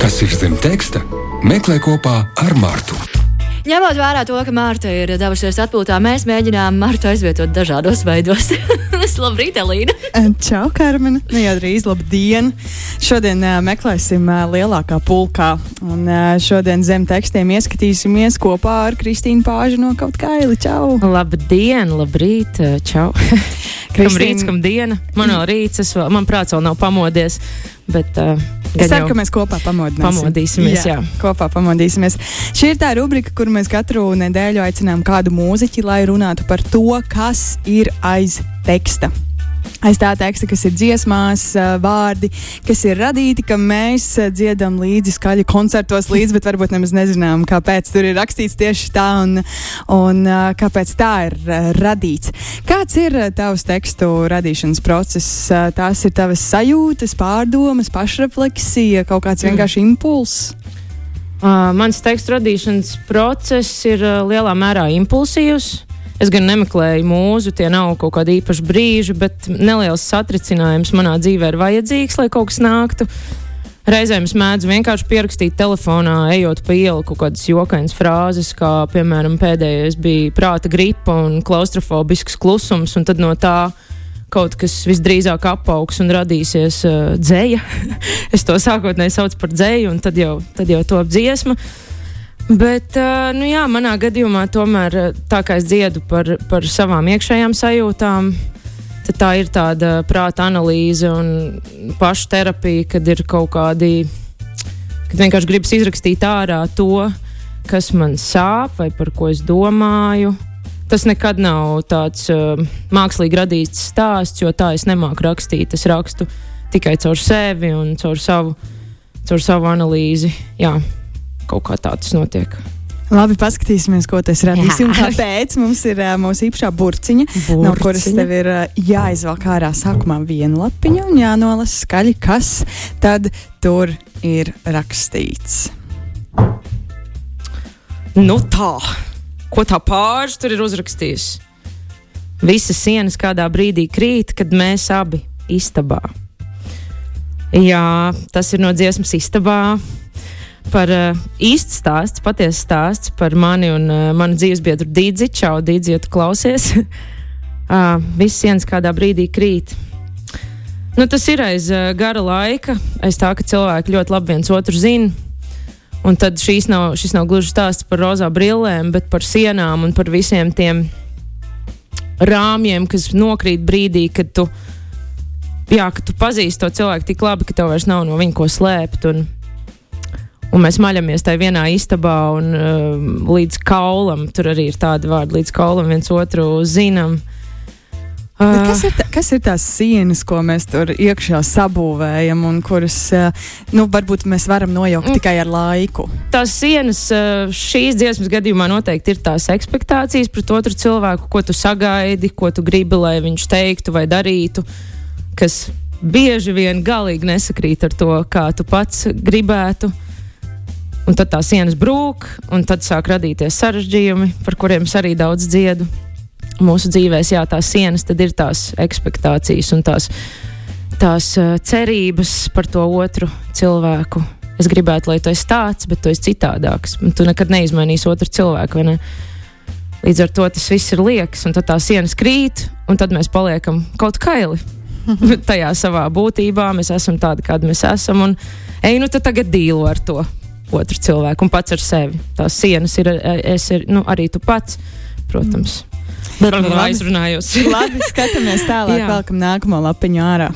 Kas ir zem teksta? Meklē kopā ar Mārtu. Ņemot vērā to, ka Mārta ir devusies atpūtā, mēs mēģinām Mārtu aizvietot dažādos veidos. Labrīt, Elīna! Čau, Karmen! Nu jau drīz labdien! Šodien uh, meklēsim uh, lielākā pulkā. Un uh, šodien zem tekstiem ieskatīsimies kopā ar Kristīnu Pāžu no kaut kā Ili. Čau! Labdien, labrīt, čau! Kam rīts, kam diena? Man vēl rīts, es man prāts vēl nav pamodies. Bet, uh, es ceru, ka mēs kopā pamodināsim. pamodīsimies. Jā, jā, kopā pamodīsimies. Šī ir tā rubrika, kur mēs katru nedēļu aicinām kādu mūziķi, lai runātu par to, kas ir aiz teksta aiz tā teksta, kas ir dziesmās, vārdi, kas ir radīti, ka mēs dziedam līdzi skaļi koncertos, līdzi, bet varbūt nemaz nezinām, kāpēc tur ir rakstīts tieši tā un, un kāpēc tā ir radīts. Kāds ir tavs tekstu radīšanas process? Tās ir tavas sajūtas, pārdomas, pašrefleksija, kaut kāds mm. vienkārši impulss. Uh, mans tekstu radīšanas process ir uh, lielā mērā impulsīvs. Es gan nemeklēju mūzu, tie nav kaut kādi īpaši brīži, bet neliels satricinājums manā dzīvē ir vajadzīgs, lai kaut kas nāktu. Reizēm es mēdzu vienkārši pierakstīt telefonā, ejot pa ielu kaut kādas jokainas frāzes, kā piemēram pēdējais bija prāta gripa un klaustrofobisks klusums, un tad no tā kaut kas visdrīzāk apaugs un radīsies uh, dzēja. es to sākotnēji saucu par dzēju, un tad jau, tad jau top dziesma. Uh, Bet, nu jā, manā gadījumā tomēr tā kā es dziedu par, par savām iekšējām sajūtām, tad tā ir tāda prāta analīze un pašterapija, kad ir kaut kādi, kad vienkārši gribas izrakstīt ārā to, kas man sāp vai par ko es domāju. Tas nekad nav tāds uh, mākslīgi radīts stāsts, jo tā es nemāku rakstīt. Es rakstu tikai caur sevi un caur savu, caur savu analīzi. Jā kaut kā tāds notiek. Labi, paskatīsimies, ko tas radīs. Kāpēc mums ir uh, mūsu īpašā burciņa, burciņa, no kuras tev ir uh, jāizvelk ārā sākumā viena lapiņa un jānolasa skaļi, kas tad tur ir rakstīts. Nu tā, ko tā pāris tur ir uzrakstījis? Visas sienas kādā brīdī krīt, kad mēs abi istabā. Jā, tas ir no dziesmas istabā par uh, īstu stāstu, patiesu stāstu par mani un uh, manu dzīvesbiedru Dīdzi. Čau, Dīdzi, ja tu klausies. uh, Viss sienas kādā brīdī krīt. Nu, tas ir aiz uh, gara laika, aiz tā, ka cilvēki ļoti labi viens otru zina. Un tad nav, šis nav gluži stāsts par rozā brillēm, bet par sienām un par visiem tiem rāmjiem, kas nokrīt brīdī, kad tu, jā, kad tu pazīsti to cilvēku tik labi, ka tev vairs nav no viņa ko slēpt. Un, Un mēs maļamies tajā vienā istabā, un uh, līdz kaulam tur arī ir tādi vārdi, līdz kaulam viens otru zinām. Uh, kas, ir tā, kas ir tās sienas, ko mēs tur iekšā sabūvējam, un kuras uh, nu, varbūt mēs varam nojaukt mm, tikai ar laiku? Tās sienas uh, šīs dziesmas gadījumā noteikti ir tās expectācijas pret otru cilvēku, ko tu sagaidi, ko tu gribi, lai viņš teiktu vai darītu, kas bieži vien galīgi nesakrīt ar to, kā tu pats gribētu. Un tad tās sienas brūk, un tad sāk radīties sarežģījumi, par kuriem es arī daudz dziedu. Mūsu dzīvēs, jā, tās sienas ir tās expectācijas un tās, tās uh, cerības par to otru cilvēku. Es gribētu, lai tu esi tāds, bet tu esi citādāks. Un tu nekad neizmainīsi otru cilvēku. Ne? Līdz ar to tas viss ir liekas, un tad tā sienas krīt, un tad mēs paliekam kaut kaili. Tajā savā būtībā mēs esam tādi, kādi mēs esam, un ej, nu tad tagad dīlu ar to otru cilvēku un pats ar sevi. Tās sienas ir, es ir nu, arī tu pats, protams. Bet labi, aizrunājos. labi, skatāmies tālāk, vēlkam nākamo lapiņu ārā.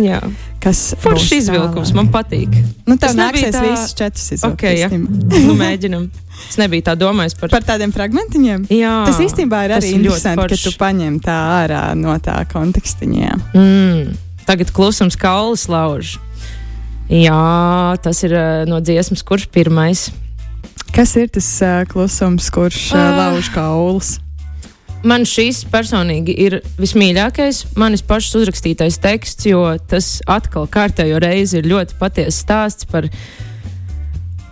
Jā. Kas Foršs izvilkums man patīk. Nu, tā nāksies tā... visus četrus izvilkt. Okay, ja. nu, mēģinam. Es nebiju tā domājis par, par tādiem fragmentiņiem. Jā, tas īstenībā ir arī interesanti, ka tu paņem tā ārā no tā kontekstiņā. Mm, tagad klusums kaulas lauž. Jā, tas ir uh, no dziesmas, kurš pirmais. Kas ir tas uh, klusums, kurš uh, lauž kaulus? Man šīs personīgi ir vismīļākais, manis pašas uzrakstītais teksts, jo tas atkal kārtējo reizi ir ļoti patiesa stāsts par,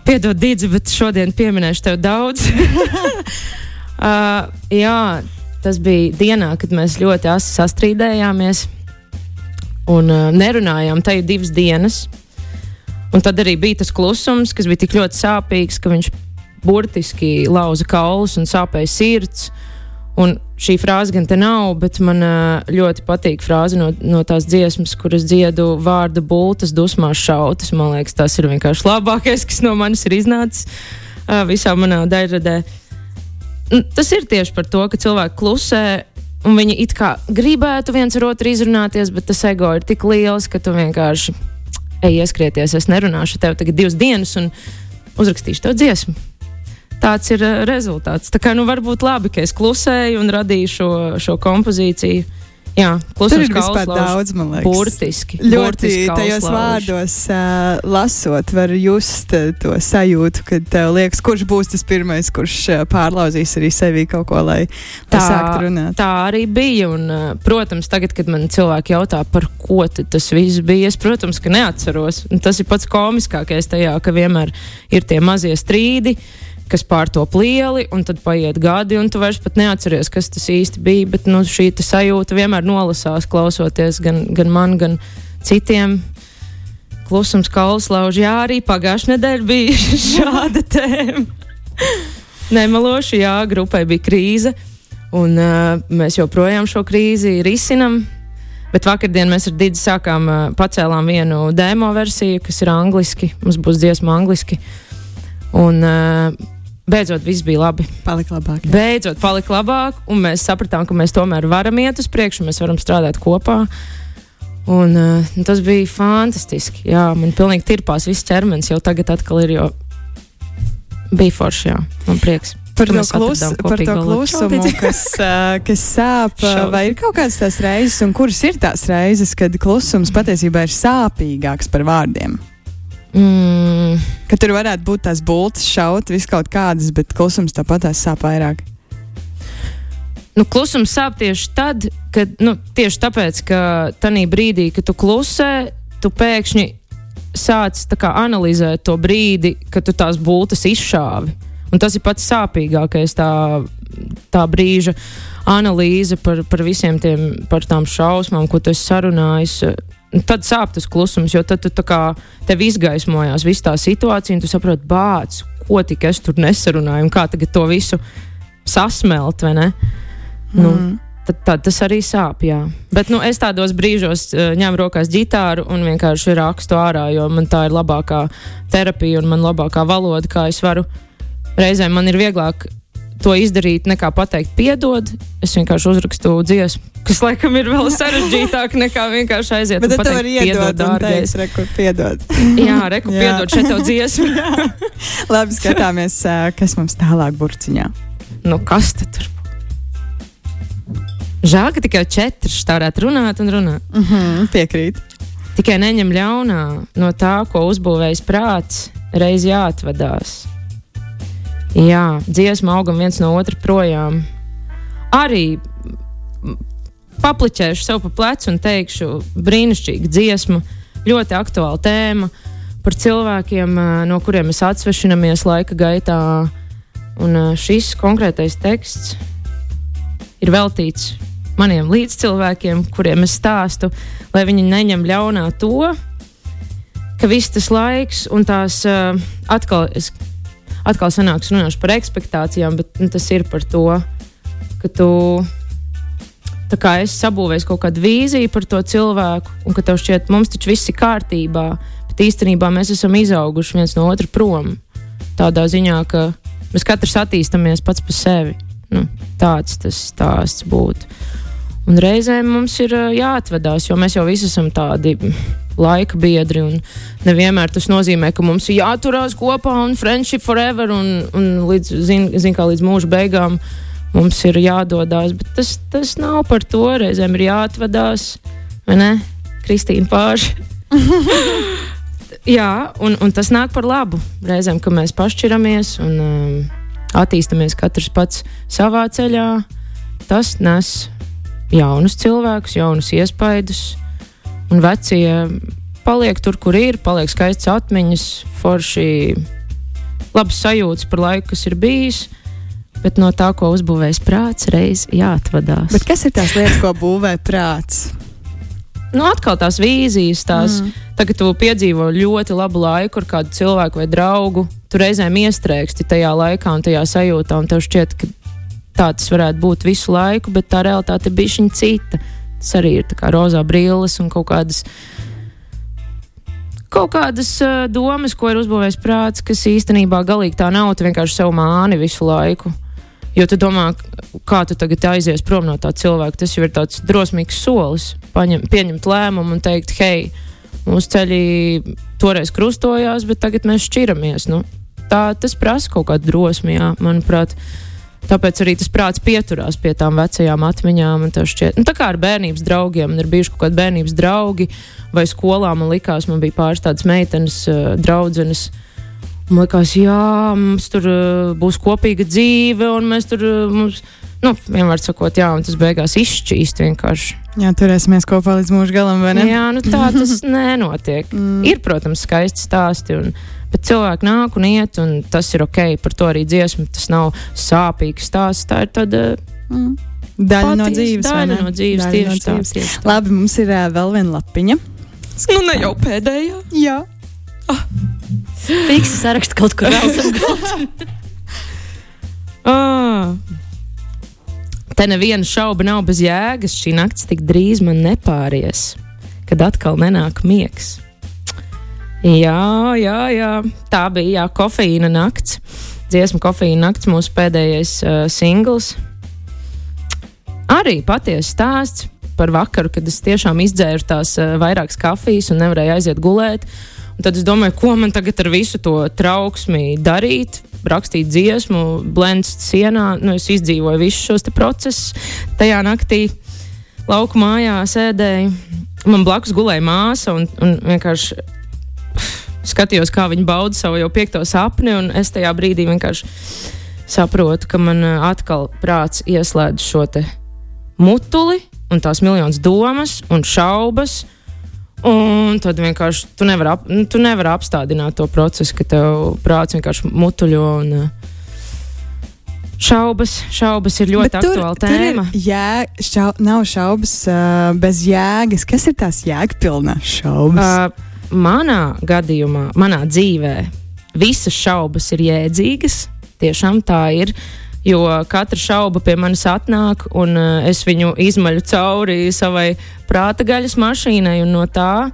piedod, Dīdzi, bet šodien pieminēšu tev daudz. uh, jā, tas bija dienā, kad mēs ļoti asi sastrīdējāmies un uh, nerunājām te divas dienas. Un tad arī bija tas klusums, kas bija tik ļoti sāpīgs, ka viņš burtiski lauza kaulus un sāpēja sirds. Un šī frāze gan te nav, bet man ļoti patīk frāze no, no tās dziesmas, kuras dziedu vārdu bultas, dusmās šautas. Man liekas, tas ir vienkārši labākais, kas no manis ir iznācis visā manā daļradē. Tas ir tieši par to, ka cilvēki klusē. Un viņi it kā gribētu viens ar otru izrunāties, bet tas ego ir tik liels, ka tu vienkārši ej, ieskrieties. Es nerunāšu tev tagad divas dienas un uzrakstīšu tev dziesmu tāds ir uh, rezultāts. Tā kā nu, varbūt labi, ka es klusēju un radīju šo, šo kompozīciju. Jā, Tur ir vispār daudz, man liekas. Burtiski. Ļoti burtiski tajos kauslauži. vārdos uh, lasot, var just uh, to sajūtu, ka tev liekas, kurš būs tas pirmais, kurš uh, pārlauzīs arī sevi kaut ko, lai, lai sāktu runāt. tā arī bija. Un, uh, protams, tagad, kad man cilvēki jautā, par ko tas viss bija, es, protams, ka neatceros. Un tas ir pats komiskākais tajā, ka vienmēr ir tie mazie strīdi kas pārtop lieli, un tad paiet gadi, un tu vairs pat neatceries, kas tas īsti bija. Bet nu, šī sajūta vienmēr nolasās, klausoties gan, gan man, gan citiem. Klusums, kauslauži, jā, arī pagājušajā nedēļā bija šāda tēma. Nemaloši, jā, grupai bija krīze, un uh, mēs joprojām šo krīzi risinām. Bet vakardien mēs ar Dīdzi sākām, uh, pacēlām vienu demo versiju, kas ir angliski. Mums būs dziesma angliski. Un uh, beidzot viss bija labi. Palika labāk. jā. Beidzot palika labāk, un mēs sapratām, ka mēs tomēr varam iet uz priekšu, mēs varam strādāt kopā. Un, uh, tas bija fantastiski. Jā, man pilnīgi tirpās viss ķermenis, jau tagad atkal ir. Jo bija forši, jā, man prieks. Par to, klus, par to klusumu, kas, uh, kas sāp, uh, Šaubīt. vai ir kaut kādas tās reizes, un kuras ir tās reizes, kad klusums patiesībā ir sāpīgāks par vārdiem? Mm, Ka tur varētu būt tās bultas, šaut, vis kaut kādas, bet klusums tāpat sāp vairāk. nu, klusums sāp tieši tad, kad nu, tieši tāpēc, ka tajā brīdī, kad tu klusē, tu pēkšņi sāc kā analizēt to brīdi, kad tu tās bultas izšāvi. Un tas ir pats sāpīgākais, tā, tā brīža analīze par, par visiem tiem, par tām šausmām, ko tu esi sarunājis. Tad sāp tas klusums, jo tad tu tā kā tev izgaismojās viss tā situācija, un tu saproti, bāc, ko tik es tur nesarunāju, un kā tagad to visu sasmelt, vai ne? Nu, Mm. tad, tad tas arī sāp. Jā. Bet nu, es tādos brīžos uh, ņemu rokās ģitāru un vienkārši rakstu ārā, jo man tā ir labākā terapija un man labākā valoda, kā es varu. Reizēm man ir vieglāk to izdarīt, nekā pateikt, piedod. Es vienkārši uzrakstu dziesmu, kas laikam ir vēl sarežģītāk nekā vienkārši aiziet. Bet tev iedot, un dārgais. rekur, piedod. Jā, reku, Jā. piedod šeit tev dziesmu. Labi, skatāmies, kas mums tālāk burciņā. nu, kas tad tur? Žēl, ka tikai četri varētu runāt un runāt. Mm -hmm, piekrīt. Tikai neņem ļaunā no tā, ko uzbūvējis prāts, reiz jāatvadās. Jā, dziesma augam viens no otra projām. Arī papliķēšu sev pa plecu un teikšu, brīnišķīga dziesma, ļoti aktuāla tēma par cilvēkiem, ā, no kuriem mēs atsvešinamies laika gaitā. Un ā, šis konkrētais teksts ir veltīts maniem līdzcilvēkiem, kuriem es stāstu, lai viņi neņem ļaunā to, ka viss tas laiks un tās uh, atkal, es, atkal sanāks runāšu par ekspektācijām, bet nu, tas ir par to, ka tu. Tā kā es sabūvēju kaut kādu vīziju par to cilvēku, un ka tev šķiet, mums taču viss ir kārtībā, bet īstenībā mēs esam izauguši viens no otra prom. Tādā ziņā, ka mēs katrs attīstāmies pats par sevi. Nu, tāds tas stāsts būtu. Un reizēm mums ir jāatvedās, jo mēs jau visi esam tādi laika biedri. un Nevienmēr tas nozīmē, ka mums ir jāturās kopā un friendship forever, un, un līdz, zin, zin, kā līdz mūža beigām mums ir jādodas. Bet tas, tas nav par to. Reizēm ir jāatvedās, vai ne? Kristīna Pārša. Jā, un, un tas nāk par labu. Reizēm, kad mēs pašķiramies un um, attīstāmies katrs pats savā ceļā, tas nes jaunus cilvēkus, jaunus iespaidus, un vecie paliek tur, kur ir, paliek skaistas atmiņas, forši labas sajūtas par laiku, kas ir bijis. Bet no tā, ko uzbūvējis prāts, reiz jāatvadās. Bet kas ir tās lietas, ko būvē prāts? nu, atkal tās vīzijas, tās, mm. tagad tu piedzīvo ļoti labu laiku ar kādu cilvēku vai draugu. Tu reizēm iestrēgsti tajā laikā un tajā sajūtā, un tev šķiet, ka tā tas varētu būt visu laiku, bet tā realitāte bija šī cita. Tas arī ir kā rozā brilles un kaut kādas. Kaut kādas uh, domas, ko ir uzbūvējis prāts, kas īstenībā galīgi tā nav. Tu vienkārši sev māni visu laiku. Jo tu domā, kā tu tagad aizies prom no tā cilvēka. Tas jau ir tāds drosmīgs solis. Paņem, pieņemt lēmumu un teikt, hei, mūsu ceļi toreiz krustojās, bet tagad mēs šķiramies. Nu, tā, tas prasa kaut kādu drosmi, jā, manuprāt. Tāpēc arī tas prāts pieturās pie tām vecajām atmiņām. Šķiet, nu, tā kā ar bērnības draugiem, ir bijuši kaut kādi bērnības draugi, vai skolā man likās, man bija pāris tādas meitenes, uh, draudzenes. Man liekas, jā, mums tur uh, būs kopīga dzīve, un mēs tur, uh, mums, nu, vienmēr sakot, jā, un tas beigās izšķīst vienkārši. Jā, turēsimies kopā līdz mūža galam, vai ne? Jā, nu tā tas nenotiek. mm. Ir, protams, skaisti stāsti, un, bet cilvēki nāk un iet, un tas ir ok, par to arī dziesma, tas nav sāpīgs stāsts, tā ir tāda. Mm. Daļa no dzīves. Daļa no dzīves, daļa tieši, no dzīves. Tā, tieši tā. Labi, mums ir uh, vēl viena lapiņa. Nu, ne jau pēdējā. Jā. Ah. Fiksi sarakstu kaut kur vēl ah. Te neviena šauba nav bez jēgas. Šī naktis tik drīz man nepāries, kad atkal nenāk miegs. Jā, jā, jā. tā bija jā, kofeīna nakts. Dziesma kofeīna nakts, mūsu pēdējais uh, singls. Arī patiesa stāsts par vakaru, kad es tiešām izdzēru tās uh, vairākas kafijas un nevarēju aiziet gulēt. Un tad es domāju, ko man tagad ar visu to trauksmi darīt. Rakstīt dziesmu, blends sienā. Nu, es izdzīvoju visus šos procesus. Tajā naktī lauku mājā sēdēju. Man blakus gulēja māsa un, un vienkārši skatījos, kā viņa bauda savu jau piekto sapni. Es tajā brīdī vienkārši saprotu, ka man atkal prāts ieslēdz šo mutuli un tās miljonas domas un šaubas. Un tad vienkārši tu nevari ap, nu, tu nevar apstādināt to procesu, ka tev prāts vienkārši mutuļo. Un, uh, šaubas, šaubas ir ļoti Bet aktuāla tur, tēma. Tur jā, šau, nav šaubas uh, bez jēgas. Kas ir tās jēgpilnās šaubas? Uh, manā gadījumā, manā dzīvē, visas šaubas ir jēdzīgas. Tiešām tā ir. Jo katra šauba pie manis atnāk, un uh, es viņu izmaļu cauri savai prāta gaļas mašīnai, un no tā,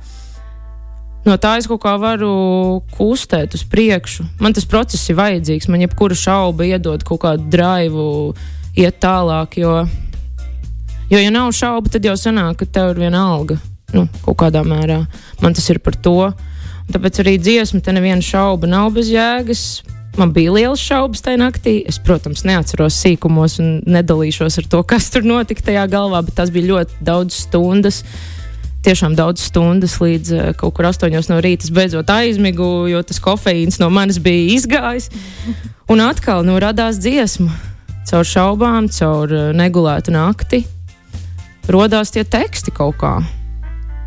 no tā es kaut kā varu kustēt uz priekšu. Man tas process ir vajadzīgs, man jebkura šauba iedod kaut kādu draivu, iet tālāk, jo, jo ja nav šaubu, tad jau sanāk, ka tev ir viena alga. Nu, kaut kādā mērā man tas ir par to. Tāpēc arī dziesma, te neviena šauba nav bez jēgas Man bija liels šaubas tajā naktī. Es, protams, neatceros sīkumos un nedalīšos ar to, kas tur notika tajā galvā, bet tas bija ļoti daudz stundas. Tiešām daudz stundas līdz uh, kaut kur astoņos no rīta beidzot aizmigu, jo tas kofeīns no manis bija izgājis. Un atkal nu, radās dziesma. Caur šaubām, caur uh, negulētu nakti radās tie teksti kaut kā.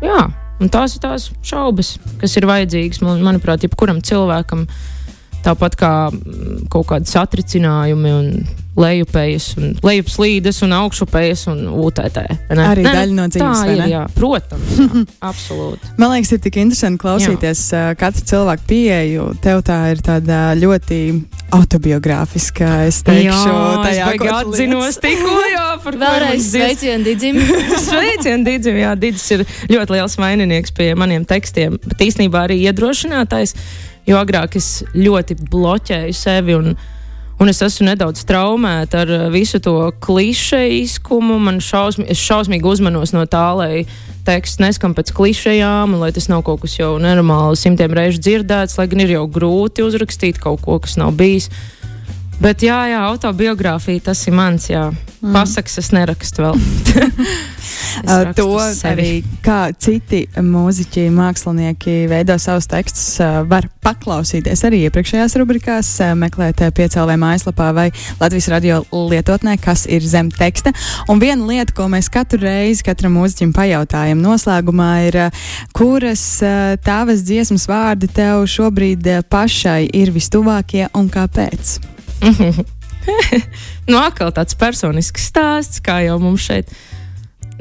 Jā, un tās ir tās šaubas, kas ir vajadzīgas man, manuprāt, jebkuram cilvēkam. Tāpat kā mm, kaut kādi satricinājumi un lejupējas, un lejupslīdes un augšupējas un UTT. Ne? Arī ne, daļa no dzīves. Tā ir, jā, protams, jā, absolūti. Man liekas, ir tik interesanti klausīties jā. katru cilvēku pieeju. Tev tā ir tāda ļoti autobiogrāfiska, es teikšu, jā, tajā, es ko atzinos tikko, jā, par Vēlreiz sveicien Didzim. sveicien Didzim, jā, Didzis ir ļoti liels vaininieks pie maniem tekstiem, bet īstenībā arī iedrošinātājs jo agrāk es ļoti bloķēju sevi. Un, Un es esmu nedaudz traumēta ar uh, visu to klišejiskumu. Man šausmi, es šausmīgi uzmanos no tā, lai teksts neskan pēc klišejām, un lai tas nav kaut kas jau nenormāli simtiem reižu dzirdēts, lai gan ir jau grūti uzrakstīt kaut ko, kas nav bijis. Bet jā, jā, autobiogrāfija tas ir mans, jā. Mm. Pasakas es nerakstu vēl. uh, to arī kā citi mūziķi, mākslinieki veido savus tekstus, uh, var paklausīties arī iepriekšējās rubrikās, uh, meklēt uh, piecēlē mājaslapā vai Latvijas radio lietotnē, kas ir zem teksta. Un viena lieta, ko mēs katru reizi katram mūziķim pajautājam noslēgumā, ir, kuras tavas dziesmas vārdi tev šobrīd pašai ir vistuvākie un kāpēc? nu, atkal tāds personisks stāsts, kā jau mums šeit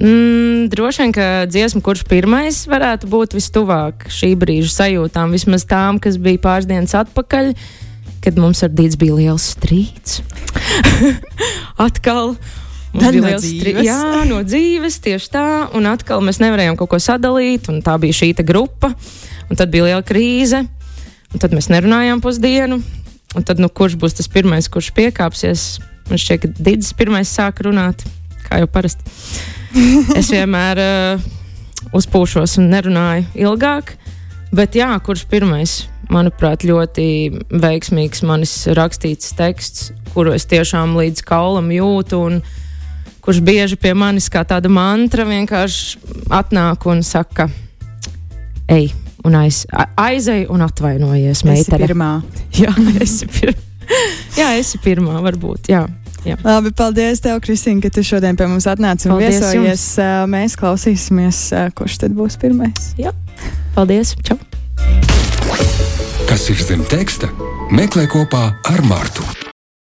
Mm, droši vien, ka dziesma, kurš pirmais varētu būt vistuvāk šī brīža sajūtām, vismaz tām, kas bija pāris dienas atpakaļ, kad mums ar Dīdz bija liels strīds. Atkal. Mums bija no liels strīds. Jā, no dzīves tieši tā. Un atkal mēs nevarējām kaut ko sadalīt, un tā bija šī te grupa. Un tad bija liela krīze, un tad mēs nerunājām pusdienu. Un tad, nu, kurš būs tas pirmais, kurš piekāpsies? Man šķiet, ka Digis pirmais sāk runāt, kā jau parasti. Es vienmēr uh, uzpūšos un nerunāju ilgāk, bet jā, kurš pirmais? Manuprāt, ļoti veiksmīgs manis rakstīts teksts, kuru es tiešām līdz kaulam jūtu, un kurš bieži pie manis kā tāda mantra vienkārši atnāk un saka, ej, un aiz, a- aizej un atvainojies, Esi meitene. pirmā. Jā, esi pirmā. Jā, esi pirmā, varbūt. Jā. Jā. Labi, paldies tev, Kristīne, ka tu šodien pie mums atnāci un Paldies viesojies. Ā, Mēs klausīsimies, kurš tad būs pirmais. Paldies! Čau! Kas ir zem teksta? Meklē kopā ar Mārtu.